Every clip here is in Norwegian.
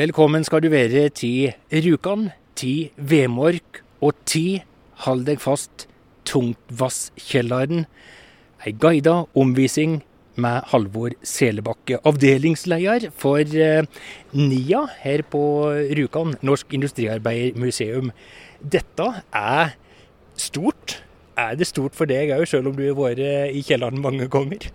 Velkommen skal du være til Rjukan, til Vemork og til, hold deg fast, Tungtvasskjelleren. Ei guida omvisning med Halvor Selebakke, avdelingsleder for eh, NIA her på Rjukan, Norsk Industriarbeidermuseum. Dette er stort. Er det stort for deg òg, selv om du har vært i kjelleren mange ganger?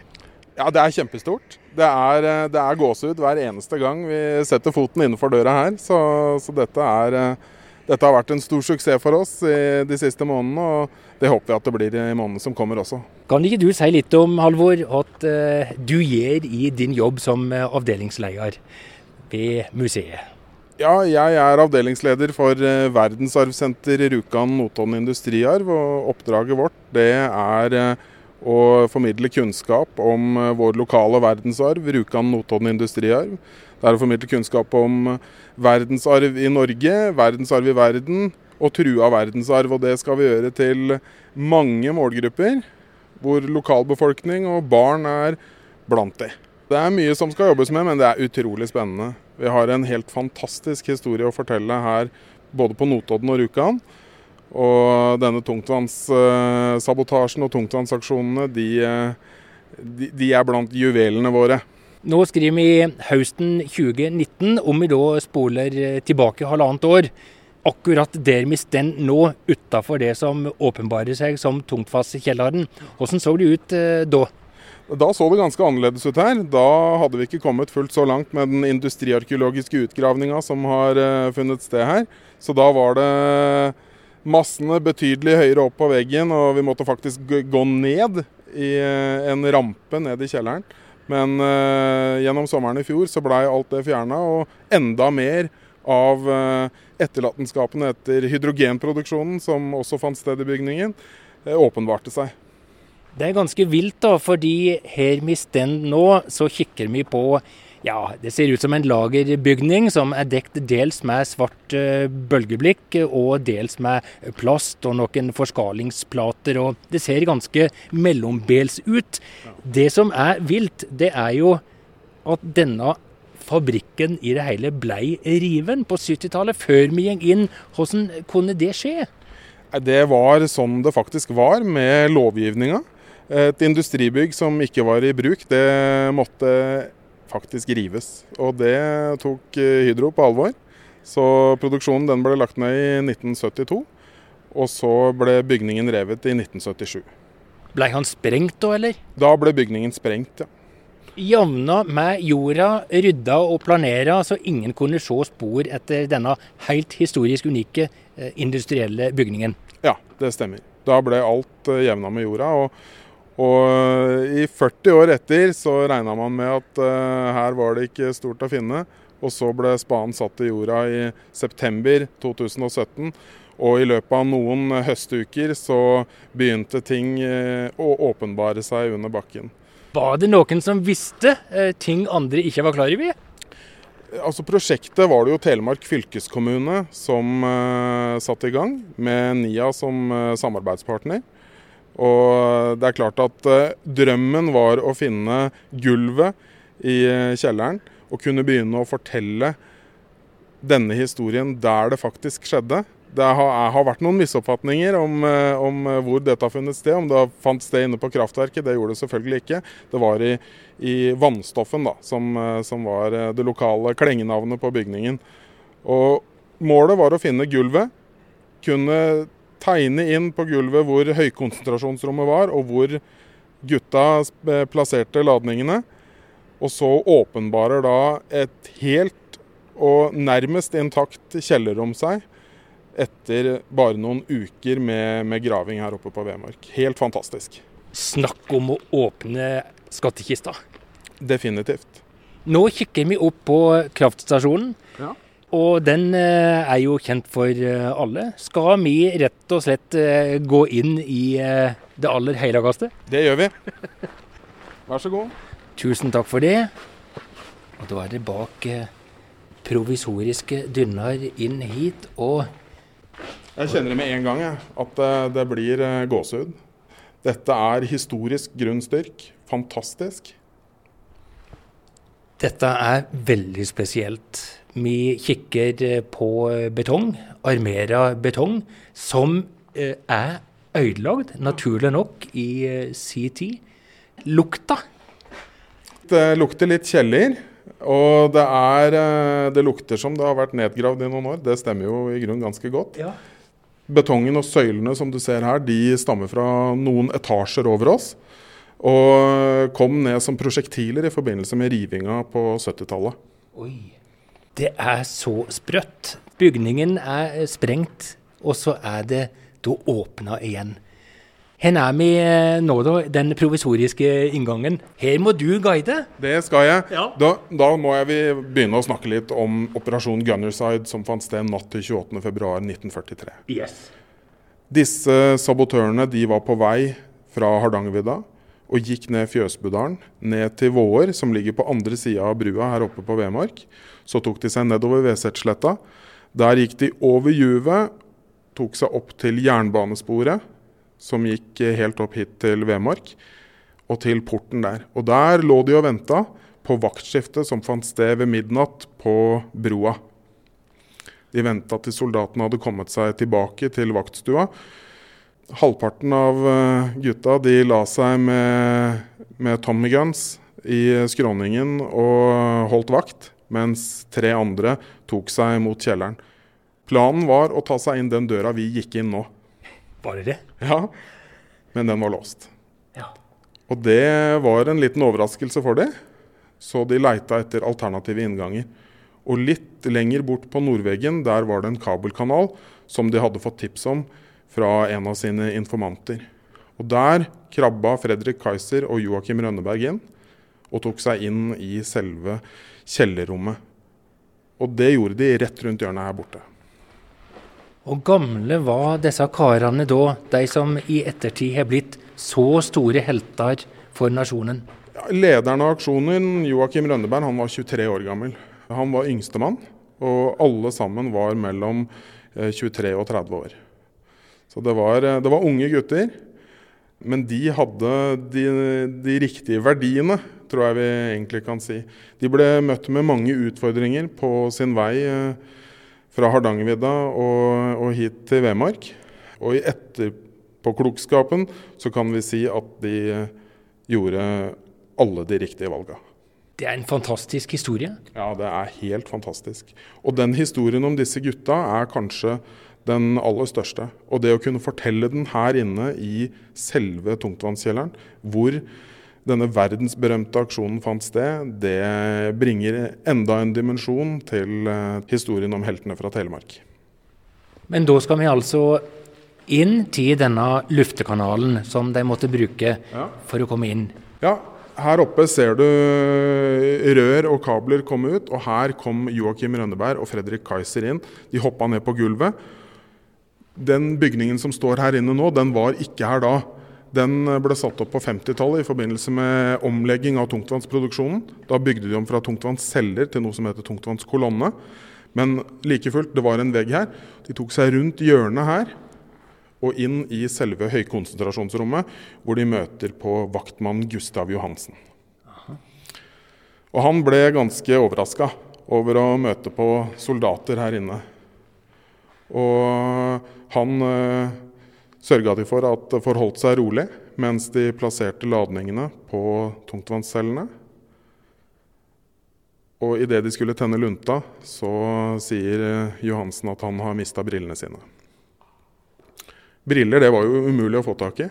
Ja, det er kjempestort. Det er, eh, det er gåsehud hver eneste gang vi setter foten innenfor døra her. Så, så dette, er, eh, dette har vært en stor suksess for oss i de siste månedene, og det håper vi at det blir i månedene som kommer også. Kan ikke du si litt om, Halvor, at uh, du gjør i din jobb som avdelingsleder ved museet? Ja, jeg er avdelingsleder for verdensarvsenter Rjukan Notodden industriarv. og Oppdraget vårt det er og formidle kunnskap om eh, vår lokale verdensarv, Rjukan Notodden industriarv. Det er å formidle kunnskap om verdensarv i Norge, verdensarv i verden og trua verdensarv. Og det skal vi gjøre til mange målgrupper, hvor lokalbefolkning og barn er blant de. Det er mye som skal jobbes med, men det er utrolig spennende. Vi har en helt fantastisk historie å fortelle her, både på Notodden og Rjukan. Og denne tungtvannssabotasjen og tungtvannsaksjonene, de, de, de, er blant juvelene våre. Nå skriver vi høsten 2019, om vi da spoler tilbake halvannet år. Akkurat der vi står nå, utafor det som åpenbarer seg som tungtvannskjelleren. Hvordan så det ut eh, da? Da så det ganske annerledes ut her. Da hadde vi ikke kommet fullt så langt med den industriarkeologiske utgravninga som har eh, funnet sted her. Så da var det massene betydelig høyere opp på veggen, og vi måtte faktisk gå ned i eh, en rampe ned i kjelleren. Men uh, gjennom sommeren i fjor så blei alt det fjerna, og enda mer av uh, etterlatenskapene etter hydrogenproduksjonen, som også fant sted i bygningen, uh, åpenbarte seg. Det er ganske vilt, da, fordi her vi står nå, så kikker vi på ja, det ser ut som en lagerbygning som er dekt dels med svart uh, bølgeblikk og dels med plast og noen forskalingsplater. og Det ser ganske mellombels ut. Det som er vilt, det er jo at denne fabrikken i det hele blei riven på 70-tallet, før vi gikk inn. Hvordan kunne det skje? Det var sånn det faktisk var med lovgivninga. Et industribygg som ikke var i bruk, det måtte faktisk rives. Og det tok eh, Hydro på alvor. Så produksjonen den ble lagt ned i 1972. Og så ble bygningen revet i 1977. Ble han sprengt da, eller? Da ble bygningen sprengt, ja. Jevna med jorda, rydda og planera så ingen kunne se spor etter denne helt historisk unike eh, industrielle bygningen. Ja, det stemmer. Da ble alt eh, jevna med jorda. og og eh, i 40 år etter så regna man med at uh, her var det ikke stort å finne. Og så ble spaden satt i jorda i september 2017. Og i løpet av noen høstuker så begynte ting uh, å åpenbare seg under bakken. Var det noen som visste uh, ting andre ikke var klar over? Altså Prosjektet var det jo Telemark fylkeskommune som satte i gang, med NIA som samarbeidspartner. Og det er klart at uh, drømmen var å finne gulvet i uh, kjelleren og kunne begynne å fortelle denne historien der det faktisk skjedde. Det har, har vært noen misoppfatninger om, om, hvor dette har funnet sted. Om det har fant sted inne på kraftverket, det gjorde det selvfølgelig ikke. Det var i, i vannstoffen da, som, som var det lokale klengenavnet på bygningen. Og målet var å finne gulvet. Kunne tegne inn på gulvet hvor høykonsentrasjonsrommet var, og hvor gutta plasserte ladningene. Og så åpenbarer da et helt og nærmest intakt kjellerrom seg etter bare noen uker med, med graving her oppe på Vemork. Helt fantastisk. Snakk om å åpne skattkista. Definitivt. Nå kikker vi opp på kraftstasjonen. Og den eh, er jo kjent for eh, alle. Skal vi rett og slett eh, gå inn i det aller helligste? Det gjør vi. Vær så god. Tusen takk for det. Og da er det bak provisoriske dynner inn hit og Jeg kjenner det med en gang, jeg. At det blir gåsehud. Dette er historisk grunnstyrk. Fantastisk. Dette er veldig spesielt Vi kikker på betong, armera betong, som er ødelagt, naturlig nok, i sin tid. Lukta? Det lukter litt kjeller. Og det, er, det lukter som det har vært nedgravd i noen år. Det stemmer jo i grunnen ganske godt. Ja. Betongen og søylene som du ser her, de stammer fra noen etasjer over oss. Og kom ned som prosjektiler i forbindelse med rivinga på 70-tallet. Det er så sprøtt. Bygningen er sprengt, og så er det da åpna igjen. Hvor er vi eh, nå, da? Den provisoriske inngangen. Her må du guide. Det skal jeg. Ja. Da, da, må vi begynne å snakke litt om operasjon Gunnerside som fant sted natt til 28.2.1943. Yes. Disse sabotørene de var på vei fra Hardangervidda og gikk ned Fjøsbudalen, ned til Våer, som ligger på andre sida av brua her oppe på Vemark. Så tok de seg nedover Vesetsletta. Der gikk de over juvet, tok seg opp til jernbanesporet som gikk helt opp hit til Vemark, og til porten der. Og der lå de og venta på vaktskiftet som fant sted ved midnatt på broa. De venta til soldatene hadde kommet seg tilbake til vaktstua. Halvparten av eh, gutta de la seg med, med Tommy Guns i skråningen og holdt vakt, mens tre andre tok seg mot kjelleren. Planen var å ta seg inn den døra vi gikk inn nå. Var det det? Ja, men den var låst. Ja. Og det var en liten overraskelse for dem, så de leita etter alternative innganger. Og litt lenger bort på nordveggen, der var det en kabelkanal som de hadde fått tips om fra en av sine informanter. Og Der krabba Fredrik Kaiser og Joakim Rønneberg inn og tok seg inn i selve kjellerrommet. Og det gjorde de rett rundt hjørnet her borte. Og gamle var disse karene da, de som i ettertid har blitt så store helter for nasjonen? Ja, lederen av aksjonen, Joakim Rønneberg, han var 23 år gammel. Han var yngstemann, og alle sammen var mellom 23 eh, og 30 år. Så det var, eh, det var unge gutter. Men de hadde de, de, riktige verdiene, tror jeg vi egentlig kan si. De ble møtt med mange utfordringer på sin vei eh, fra Hardangervidda og, og, hit til Vemork. Og i etterpåklokskapen så kan vi si at de gjorde alle de riktige valga. Det er en fantastisk historie? Ja, det er helt fantastisk. Og den historien om disse gutta er kanskje den aller største. Og det å kunne fortelle den her inne i selve tungtvannskjelleren, hvor denne verdensberømte aksjonen fant sted, det bringer enda en dimensjon til eh, historien om heltene fra Telemark. Men da skal vi altså inn til denne luftekanalen som de måtte bruke ja. for å komme inn? Ja, her oppe ser du rør og kabler komme ut, og her kom Joakim Rønneberg og Fredrik Kaiser inn. De hoppa ned på gulvet. Den bygningen som står her inne nå, den var ikke her da. Den ble satt opp på 50-tallet i forbindelse med omlegging av tungtvannsproduksjonen. Da bygde de om fra tungtvannsceller til noe som heter tungtvannskolonne. Men like fullt, det var en vegg her. De tok seg rundt hjørnet her og inn i selve høykonsentrasjonsrommet, hvor de møter på vaktmann Gustav Johansen. Og han ble ganske overraska over å møte på soldater her inne. Og han eh, sørga de for at det forholdt seg rolig mens de plasserte ladningene på tungtvannscellene. Og idet de skulle tenne lunta, så sier eh, Johansen at han har mista brillene sine. Briller det var jo umulig å få tak i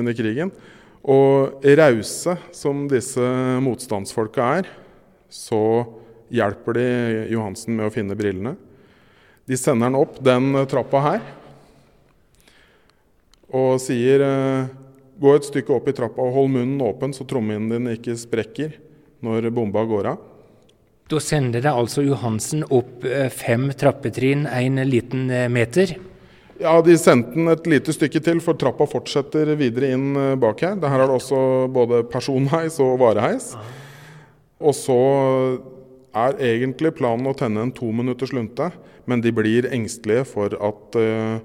under krigen. Og rause som disse motstandsfolka er, så hjelper de Johansen med å finne brillene. De sender han opp den trappa her og sier eh, gå et stykke opp i trappa og hold munnen åpen så trommehinnen din ikke sprekker når bomba går av. Da sender det altså Johansen opp eh, fem trappetrinn, en liten eh, meter? Ja, de sendte den et lite stykke til, for trappa fortsetter videre inn bak her. Der er det også både personheis og vareheis. Og så er egentlig planen å tenne en to minutters lunte, men de blir engstelige for at eh,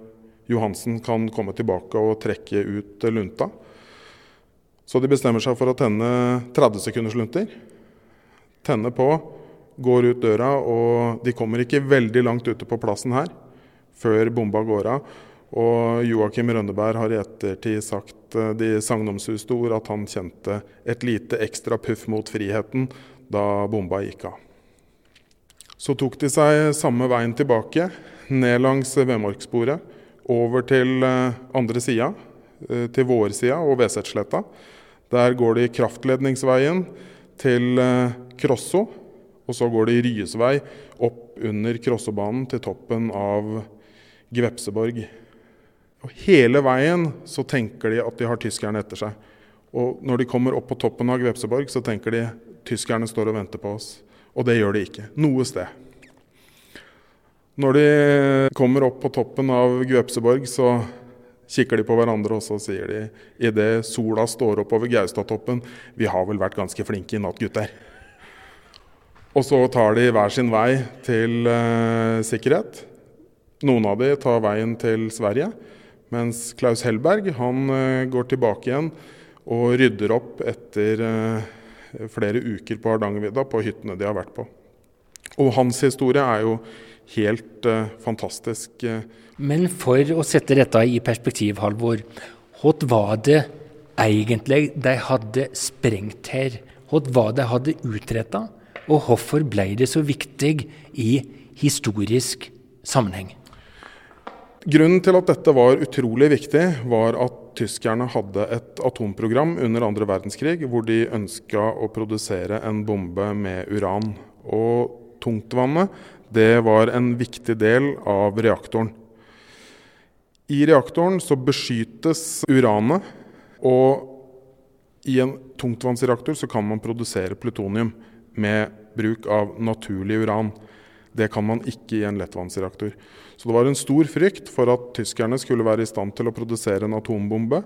Johansen kan komme tilbake og trekke ut lunta. Så de bestemmer seg for å tenne 30 sekunders lunter. Tenne på, går ut døra, og de kommer ikke veldig langt ute på plassen her før bomba går av. Og Joakim Rønneberg har i ettertid sagt eh, de sagnomsuste ord at han kjente et lite ekstra puff mot friheten da bomba gikk av. Så tok de seg samme veien tilbake, ned langs Vemorksporet, over til eh, andre sida, eh, til vårsida og Vesetsletta. Der går de kraftledningsveien til Krosso, og så går de Ryesvei opp under Krossobanen til toppen av Gvepseborg. Og Hele veien så tenker de at de har tyskerne etter seg. Og når de kommer opp på toppen av Gvepseborg, så tenker de tyskerne står og venter på oss. Og det gjør de ikke. Noe sted. Når de kommer opp på toppen av Gvepseborg, så kikker de på hverandre og så sier de idet sola står opp over Gaustatoppen Vi har vel vært ganske flinke i natt, gutter. Og så tar de hver sin vei til eh, sikkerhet. Noen av de tar veien til Sverige. Mens Klaus Hellberg han eh, går tilbake igjen og rydder opp etter eh, flere uker på Hardangervidda på hyttene de har vært på. Og hans historie er jo helt uh, fantastisk. Men for å sette dette i perspektiv, Halvor. Hva var det egentlig de hadde sprengt her? Hva var det de hadde utretta? Og hvorfor ble det så viktig i historisk sammenheng? Grunnen til at dette var utrolig viktig, var at tyskerne hadde et atomprogram under andre verdenskrig hvor de ønska å produsere en bombe med uran. Og tungtvannet det var en viktig del av reaktoren. I reaktoren så beskyttes uranet, og i en tungtvannsreaktor så kan man produsere plutonium med bruk av naturlig uran. Det kan man ikke i en lettvannsreaktor. Så det var en stor frykt for at tyskerne skulle være i stand til å produsere en atombombe.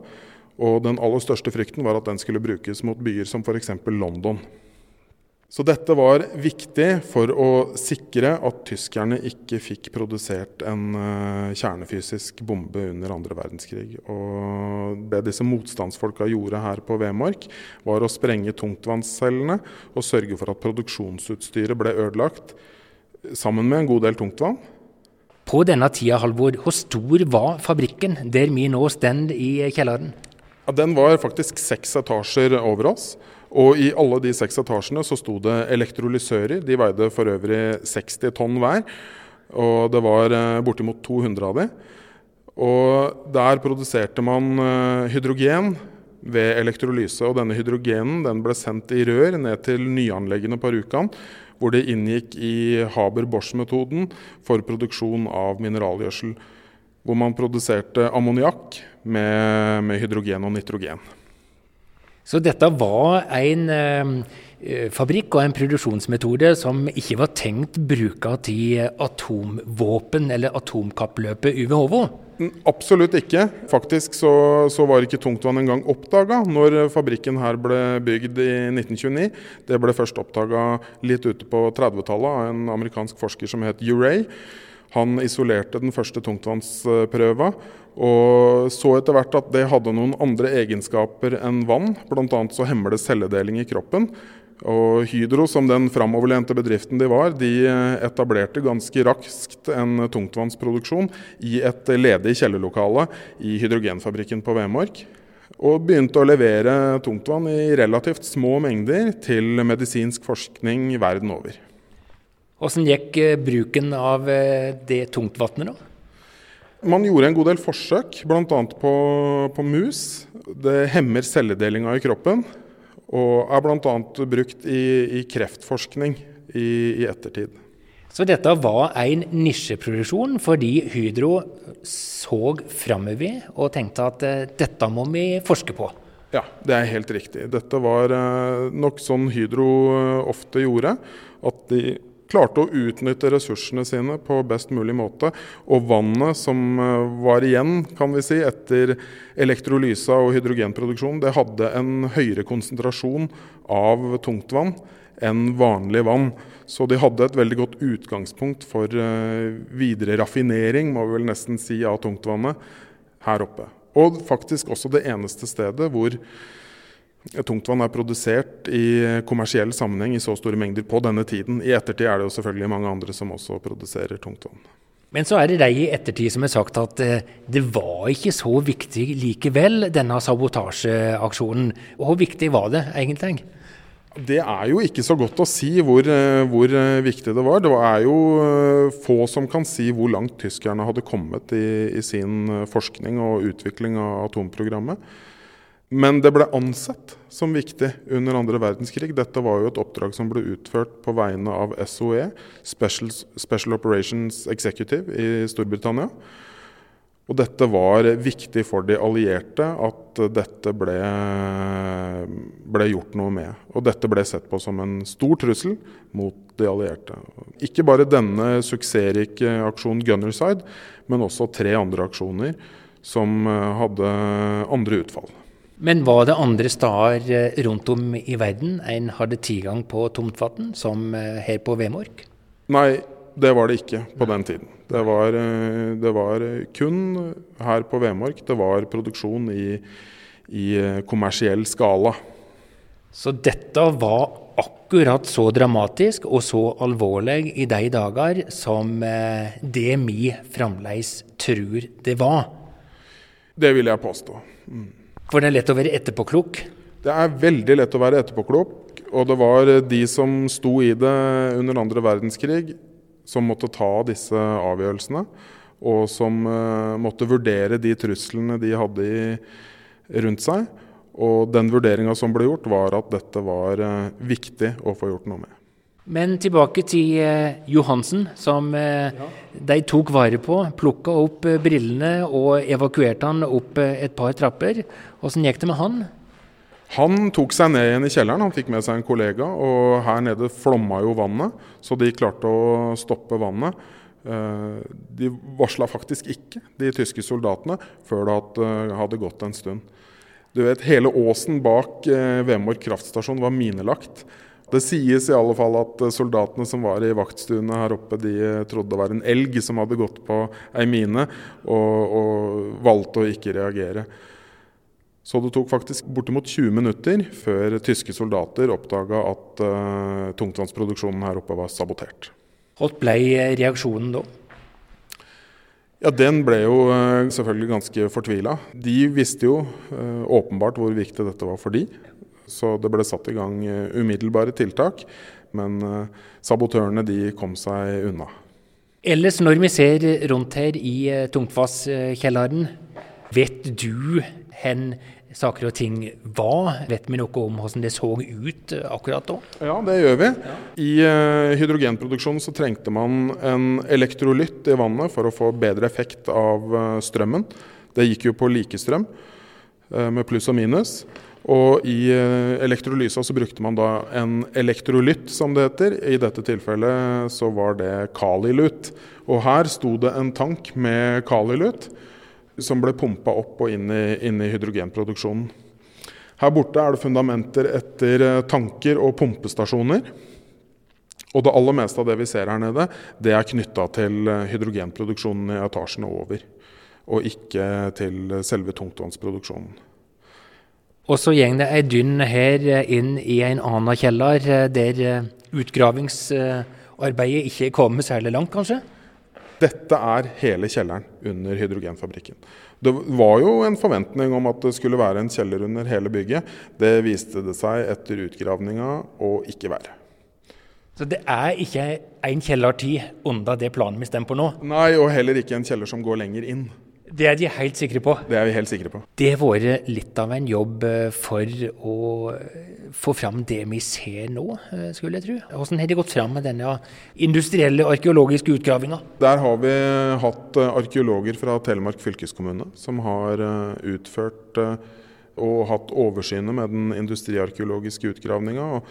Og den aller største frykten var at den skulle brukes mot byer som f.eks. London. Så dette var viktig for å sikre at tyskerne ikke fikk produsert en uh, kjernefysisk bombe under andre verdenskrig. Og det disse motstandsfolka gjorde her på Vemork, var å sprenge tungtvannscellene og sørge for at produksjonsutstyret ble ødelagt, sammen med en god del tungtvann. På denne tida, Halvor, hvor stor var fabrikken der vi nå står i kjelleren? Ja, den var faktisk seks etasjer over oss. Og i alle de seks etasjene så sto det elektrolysører. De veide for øvrig 60 tonn hver. Og det var eh, bortimot 200 av de. Og der produserte man eh, hydrogen ved elektrolyse. Og denne hydrogenen den ble sendt i rør ned til nyanleggene på Rjukan hvor det inngikk i Haber-Bosch-metoden for produksjon av mineralgjødsel. Hvor man produserte ammoniakk med, med, hydrogen og nitrogen. Så dette var en eh, fabrikk og en produksjonsmetode som ikke var tenkt bruka til atomvåpen eller atomkappløpet UVHV. Absolutt ikke. Faktisk så, så var ikke tungtvann engang oppdaga når fabrikken her ble bygd i 1929. Det ble først oppdaga litt ute på 30-tallet av en amerikansk forsker som het Uray. Han isolerte den første tungtvannsprøva, og så etter hvert at det hadde noen andre egenskaper enn vann. Bl.a. så hemmer det celledeling i kroppen. Og Hydro, som den framoverlente bedriften de var, de etablerte ganske raskt en tungtvannsproduksjon i et ledig kjellerlokale i hydrogenfabrikken på Vemork. Og begynte å levere tungtvann i relativt små mengder til medisinsk forskning verden over. Hvordan gikk eh, bruken av eh, det tungtvannet, da? Man gjorde en god del forsøk, bl.a. På, på mus. Det hemmer celledelinga i kroppen. Og er bl.a. brukt i, i kreftforskning i, i, ettertid. Så dette var en nisjeproduksjon fordi Hydro så framover og tenkte at uh, dette må vi forske på? Ja, det er helt riktig. Dette var nok sånn Hydro ofte gjorde. At de klarte å utnytte ressursene sine på best mulig måte. Og vannet som eh, var igjen kan vi si, etter elektrolysa og hydrogenproduksjon, det hadde en høyere konsentrasjon av tungtvann enn vanlig vann. Så de hadde et veldig godt utgangspunkt for eh, videre raffinering, må vi vel nesten si, av tungtvannet her oppe. Og faktisk også det eneste stedet hvor tungtvann er produsert i kommersiell sammenheng i så store mengder på denne tiden. I ettertid er det jo selvfølgelig mange andre som også produserer tungtvann. Men så er det de i ettertid som har sagt at eh, det var ikke så viktig likevel, denne sabotasjeaksjonen. Hvor viktig var det egentlig? Det er jo ikke så godt å si hvor, eh, hvor, eh, viktig det var. Det er jo få som kan si hvor langt tyskerne hadde kommet i, i sin forskning og utvikling av atomprogrammet. Men det ble ansett som viktig under andre verdenskrig. Dette var jo et oppdrag som ble utført på vegne av SOE, Special, Special Operations Executive i Storbritannia. Og dette var viktig for de allierte at dette ble, ble, gjort noe med. Og dette ble sett på som en stor trussel mot de allierte. Ikke bare denne suksessrike aksjonen Gunnerside, men også tre andre aksjoner som hadde andre utfall. Men var det andre steder eh, rundt om i verden en hadde tilgang på tomtvann, som eh, her på Vemork? Nei, det var det ikke på den tiden. Det var, eh, det var kun her på Vemork det var produksjon i, i kommersiell skala. Så dette var akkurat så dramatisk og så alvorlig i de dager som det vi fremdeles tror det var? Det vil jeg påstå. Mm. For det er lett å være etterpåklok? Det er veldig lett å være etterpåklok. Og det var de som sto i det under andre verdenskrig, som måtte ta disse avgjørelsene. Og som uh, måtte vurdere de truslene de hadde i, rundt seg. Og den vurderinga som ble gjort, var at dette var uh, viktig å få gjort noe med. Men tilbake til eh, Johansen, som eh, ja. de tok vare på. Plukka opp eh, brillene og evakuerte han opp et par trapper. Åssen gikk det med han? Han tok seg ned igjen i kjelleren, han fikk med seg en kollega. Og her nede flomma jo vannet, så de klarte å stoppe vannet. De varsla faktisk ikke, de tyske soldatene, før det hadde gått en stund. Du vet, Hele åsen bak Vemork kraftstasjon var minelagt. Det sies i alle fall at eh, soldatene som var i vaktstuene her oppe, de eh, trodde det var en elg som hadde gått på ei mine, og, og valgte å ikke reagere. Så det tok faktisk bortimot 20 minutter før tyske soldater oppdaga at uh, tungtvannsproduksjonen her oppe var sabotert. Hva ble reaksjonen da? Ja, Den ble jo uh, selvfølgelig ganske fortvila. De visste jo uh, åpenbart hvor viktig dette var for de. Så det ble satt i gang eh, umiddelbare tiltak. Men eh, sabotørene de kom seg unna. Ellers, når vi ser rundt her i eh, Tungtvasskjelleren, vet du hen saker og ting var? Vet vi noe om hvordan det så ut akkurat da? Ja, det gjør vi. I uh, hydrogenproduksjonen så trengte man en elektrolytt i vannet for å få bedre effekt av uh, strømmen. Det gikk jo på likestrøm uh, med pluss og minus. Og i eh, elektrolysa så brukte man da en elektrolytt, som det heter. I dette tilfellet så var det kalilut. Og her sto det en tank med kalilut som ble pumpa opp og inn i, inn i hydrogenproduksjonen. Her borte er det fundamenter etter eh, tanker og pumpestasjoner. Og det aller meste av det vi ser her nede, det er knytta til eh, hydrogenproduksjonen i etasjene over. Og ikke til selve tungtvannsproduksjonen. Og så går det ei dynn her inn i en annen kjeller, eh, der eh, utgravingsarbeidet ikke er kommet særlig langt, kanskje? Dette er hele kjelleren under hydrogenfabrikken. Det var jo en forventning om at det skulle være en kjeller under hele bygget. Det viste det seg etter utgravninga å ikke være. Så det er ikke en kjeller til under det planen vi stemmer på nå? Nei, og heller ikke en kjeller som går lenger inn. Det er de helt sikre på. Det er vi helt sikre på. Det har vært litt av en jobb eh, for å få fram det vi ser nå, eh, skulle jeg tro. Hvordan har de gått fram med denne industrielle arkeologiske utgravinga? Der har vi hatt eh, arkeologer fra Telemark fylkeskommune som har utført og hatt oversynet med den industriarkeologiske utgravninga.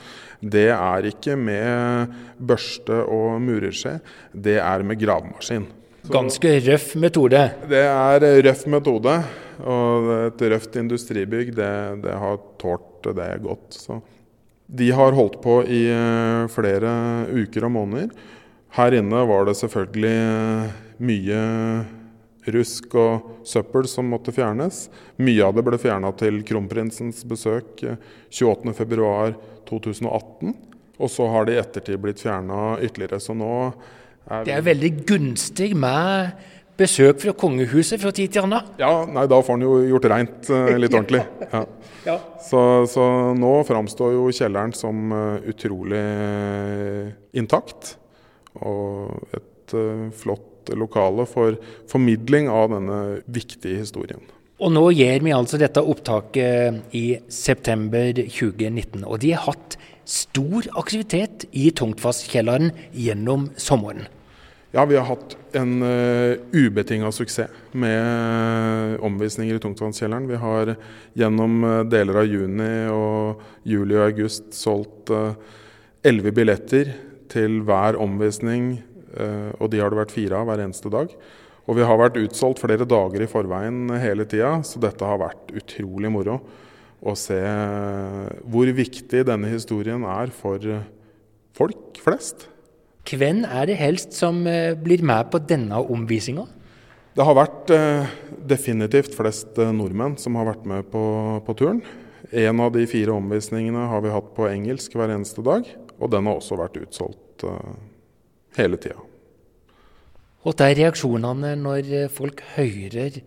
Det er ikke med børste og murerskje, det er med gravemaskin. Ganske røff metode? Det er røff metode. Og et røft industribygg, det, det har tålt det godt. Så. De har holdt på i eh, flere uker og måneder. Her inne var det selvfølgelig eh, mye rusk og søppel som måtte fjernes. Mye av det ble fjerna til kronprinsens besøk 28.2.2018. Og så har det i ettertid blitt fjerna ytterligere. Så nå Det er veldig gunstig med besøk fra kongehuset fra tid til annen? Ja, nei, da får han jo gjort reint uh, litt ordentlig. Ja. ja. Så, så, nå framstår jo kjelleren som uh, utrolig uh, intakt. Og et flott lokale for formidling av denne viktige historien. Og nå gjør vi altså dette opptaket i september 2019. Og de har hatt stor aktivitet i Tungtfastkjelleren gjennom sommeren. Ja, vi har hatt en uh, ubetinga suksess med omvisninger i Tungtvannskjelleren. Vi har gjennom uh, deler av juni og juli og august solgt elleve uh, billetter til hver omvisning, uh, og de har det vært fire av hver eneste dag. Og vi har vært utsolgt flere dager i forveien hele tida, så dette har vært utrolig moro å se hvor viktig denne historien er for folk flest. Hvem er det helst som eh, blir med på denne omvisinga? Det har vært eh, definitivt flest eh, nordmenn som har vært med på, på, turen. En av de fire omvisningene har vi hatt på engelsk hver eneste dag, og den har også vært utsolgt eh, hele tida. Hva er reaksjonene når folk hører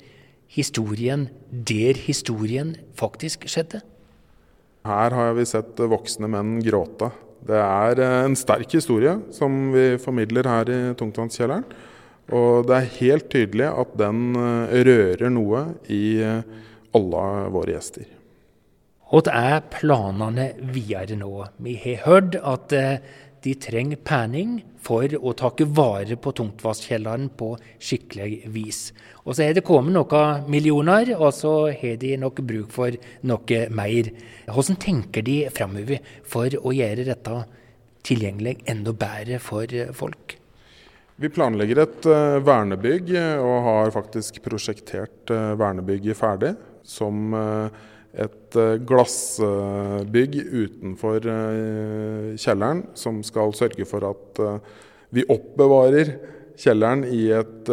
historien der historien faktisk skjedde? Her har vi sett voksne menn gråte det er eh, en sterk historie som vi formidler her i Tungtvannskjelleren. Og det er helt tydelig at den eh, rører noe i eh, alle våre gjester. Hva er planene videre nå? Vi har hørt at de trenger penning for å ta vare på Tungtvannskjelleren på skikkelig vis. Og så er det kommet noen millioner, og så har de nok bruk for noe mer. Hvordan tenker de framover for å gjøre dette tilgjengelig enda bedre for folk? Vi planlegger et uh, vernebygg og har faktisk prosjektert uh, vernebygget ferdig. Som uh, et eh, glassbygg utenfor eh, kjelleren som skal sørge for at eh, vi oppbevarer kjelleren i et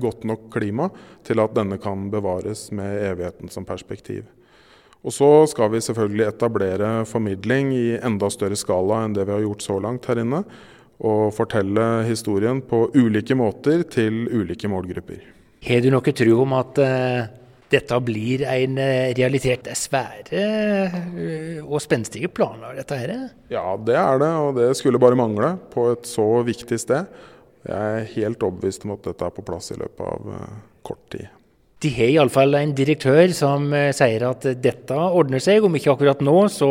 godt nok klima til at denne kan bevares med evigheten som perspektiv. Og så skal vi selvfølgelig etablere formidling i enda større skala enn det vi har gjort så langt her inne. Og fortelle historien på ulike måter til ulike målgrupper. Har du noe tro om at dette blir en eh, realitet. Det er svære eh, og spenstige planer, dette her? Ja, det er det, og det skulle bare mangle på et så viktig sted. Jeg er helt overbevist om at dette er på plass i løpet av kort tid. De har iallfall en direktør som sier at dette ordner seg, om ikke akkurat nå, så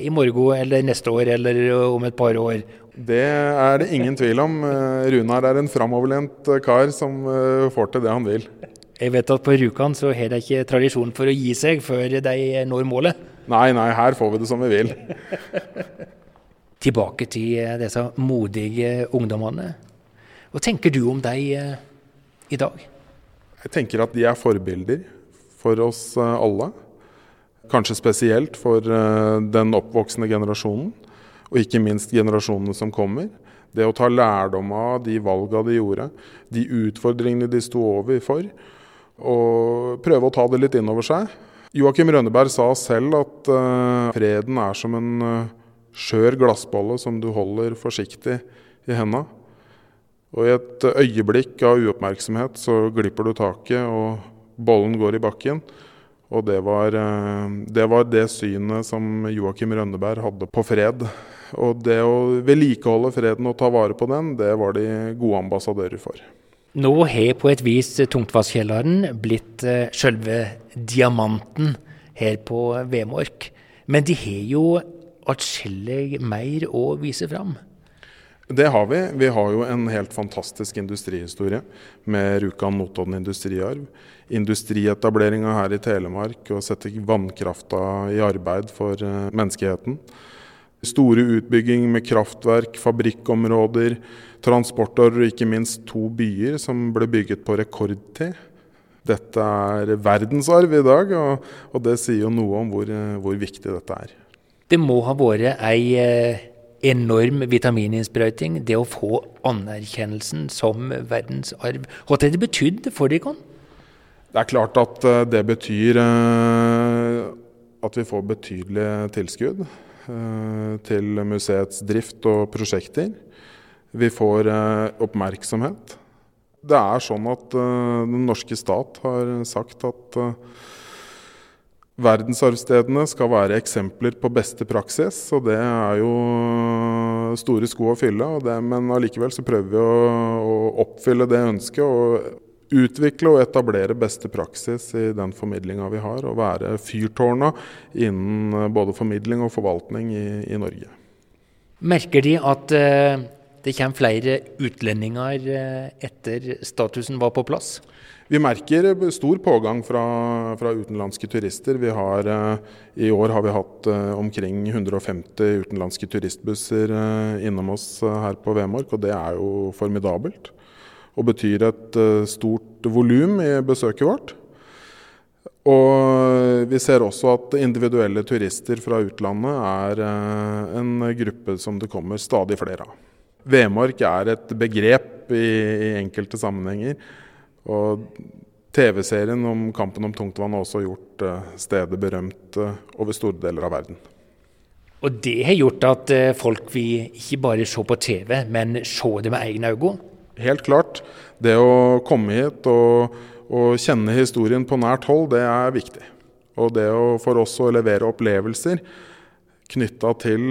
i morgen eller neste år eller om et par år. Det er det ingen tvil om. Runar er en framoverlent kar som får til det han vil. Jeg vet at på Rjukan så har de ikke tradisjon for å gi seg før de når målet. Nei, nei, her får vi det som vi vil. Tilbake til eh, disse modige ungdommene. Hva tenker du om dem eh, i dag? Jeg tenker at de er forbilder for oss eh, alle. Kanskje spesielt for den oppvoksende generasjonen, og ikke minst generasjonene som kommer. Det å ta lærdom av de valga de gjorde, de utfordringene de sto overfor og prøve å ta det litt inn over seg. Joakim Rønneberg sa selv at uh, freden er som en uh, skjør glassbolle som du holder forsiktig i henda. Og i et øyeblikk av uoppmerksomhet så glipper du taket, og bollen går i bakken. Og det var, uh, det var det synet som Joakim Rønneberg hadde på fred. Og det å vedlikeholde freden og ta vare på den, det var de gode ambassadører for. Nå har på et vis Tungtvasskjelleren blitt uh, selve diamanten her på Vemork. Men de har jo atskillig mer å vise fram. Det har vi. Vi har jo en helt fantastisk industrihistorie med Rjukan Notodden industriarv. Industrietableringa her i Telemark og sette vannkrafta i arbeid for uh, menneskeheten. Store utbygging med kraftverk, fabrikkområder, transportårer og ikke minst to byer som ble bygget på rekordtid. Dette er verdensarv i dag, og, og det sier jo noe om hvor, hvor, viktig dette er. Det må ha vært ei eh, enorm vitamininnsprøyting, det å få anerkjennelsen som verdensarv. Hva har det betydd for dere? Det er klart at eh, det betyr eh, at vi får betydelige tilskudd til museets drift og prosjekter. Vi får oppmerksomhet. Det er sånn at den norske stat har sagt at Verdensarvstedene skal være eksempler på beste praksis, og det er jo store sko å fylle. Men allikevel så prøver vi å, å, oppfylle det ønsket og utvikle og etablere beste praksis i den formidlinga vi har. Og være fyrtårna innen både formidling og forvaltning i, i Norge. Merker De at uh, det kommer flere utlendinger uh, etter statusen var på plass? Vi merker stor pågang fra, fra utenlandske turister. Har, eh, I år har vi hatt eh, omkring 150 utenlandske turistbusser eh, innom oss her på Vemork, og det er jo formidabelt. Og betyr et stort volum i besøket vårt. Og vi ser også at individuelle turister fra utlandet er en gruppe som det kommer stadig flere av. Vemork er et begrep i, enkelte sammenhenger. Og TV-serien om kampen om tungtvann har også gjort eh, stedet berømt eh, over store deler av verden. Og det har gjort at eh, folk vil ikke bare se på TV, men se det med egne øyne? Helt klart. Det å komme hit og, og, kjenne historien på nært hold, det er viktig. Og det å, for oss å levere opplevelser knytta til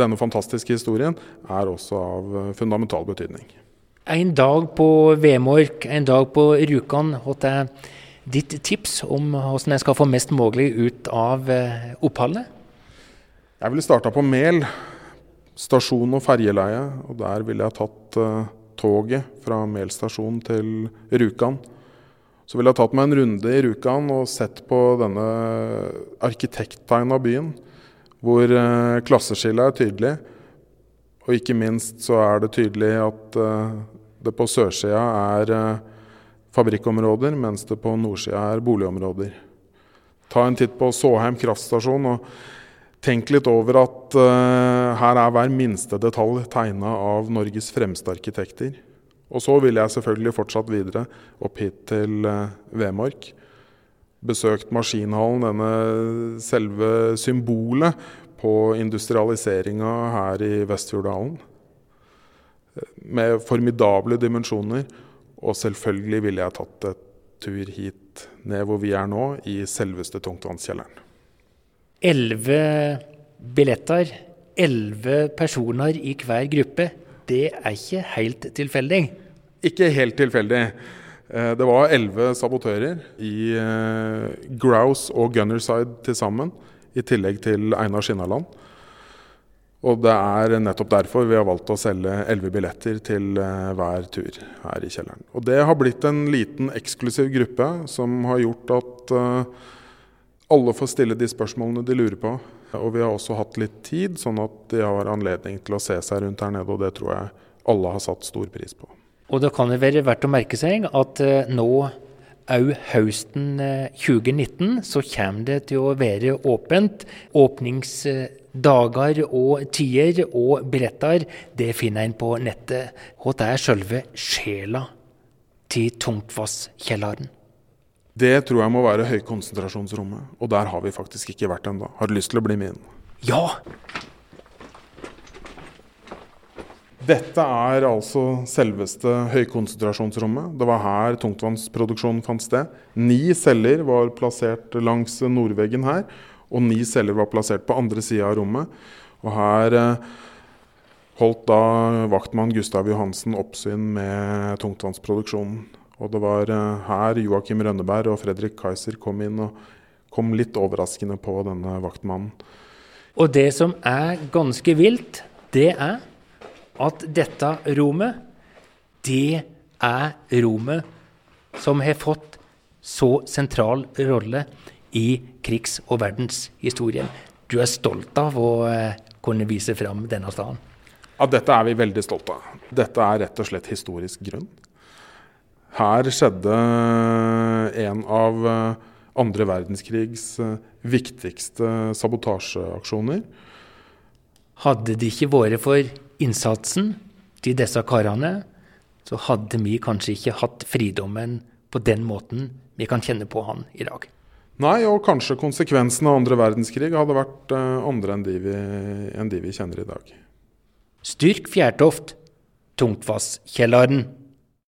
denne fantastiske historien, er også av fundamental betydning. En dag på Vemork, en dag på Rjukan. Hva er ditt tips om hvordan jeg skal få mest mulig ut av eh, oppholdet? Jeg ville starta på Mel, stasjon og ferjeleie. Og der ville jeg tatt toget fra Mel stasjon til Rjukan. Så ville jeg tatt meg en runde i Rjukan og sett på denne arkitekttegna byen. Hvor uh, klasseskillet er tydelig. Og ikke minst så er det tydelig at uh, det på sørsida er uh, fabrikkområder, mens det på nordsida er boligområder. Ta en titt på Såheim kraftstasjon og tenk litt over at uh, her er hver minste detalj tegna av Norges fremste arkitekter. Og så vil jeg selvfølgelig fortsatt videre opp hit til Vemork. Besøkt Maskinhallen, denne selve symbolet på industrialiseringa her i Vestfjorddalen. Med formidable dimensjoner. Og selvfølgelig ville jeg tatt et tur hit ned hvor vi er nå, i selveste tungtvannskjelleren. Elleve billetter, elleve personer i hver gruppe. Det er ikke helt tilfeldig? Ikke helt tilfeldig. Eh, det var elleve sabotører i eh, Grouse og Gunnerside til sammen i tillegg til Einar Skinnaland. Og det er nettopp derfor vi har valgt å selge elleve billetter til eh, hver tur her i kjelleren. Og det har blitt en liten eksklusiv gruppe som har gjort at alle får stille de spørsmålene de lurer på. Og vi har også hatt litt tid, sånn at de har anledning til å se seg rundt her nede. Og det tror jeg alle har satt stor pris på. Og det kan være verdt å merke seg at uh, nå òg høsten 2019 eh, så kommer det til å være åpent. Åpningsdager og tider og billetter, det finner en på nettet. Og det er selve sjela til Tungtvasskjelleren. Det tror jeg må være høykonsentrasjonsrommet, og der har vi faktisk ikke vært ennå. Har du lyst til å bli med inn? Ja! Dette er altså selveste høykonsentrasjonsrommet. Det var her tungtvannsproduksjonen fant sted. Ni celler var plassert langs nordveggen her, og ni celler var plassert på andre sida av rommet. Og her eh, holdt da vaktmann Gustav Johansen oppsyn med tungtvannsproduksjonen. Og det var eh, her Joakim Rønneberg og Fredrik Kaiser kom inn og kom litt overraskende på denne vaktmannen. Og det som er ganske vilt, det er at dette rommet, det er rommet som har fått så sentral rolle i krigs- og verdenshistorien. Du er stolt av å eh, kunne vise fram denne staden? Ja, dette er vi veldig stolte av. Dette er rett og slett historisk grunn. Her skjedde en av eh, andre verdenskrigs eh, viktigste sabotasjeaksjoner. Hadde det ikke vært for innsatsen til disse karene, så hadde vi kanskje ikke hatt fridommen på den måten vi kan kjenne på han i dag. Nei, og kanskje konsekvensene av andre verdenskrig hadde vært andre enn de, vi, enn de vi kjenner i dag. Styrk Fjærtoft, Tungtvasskjelleren.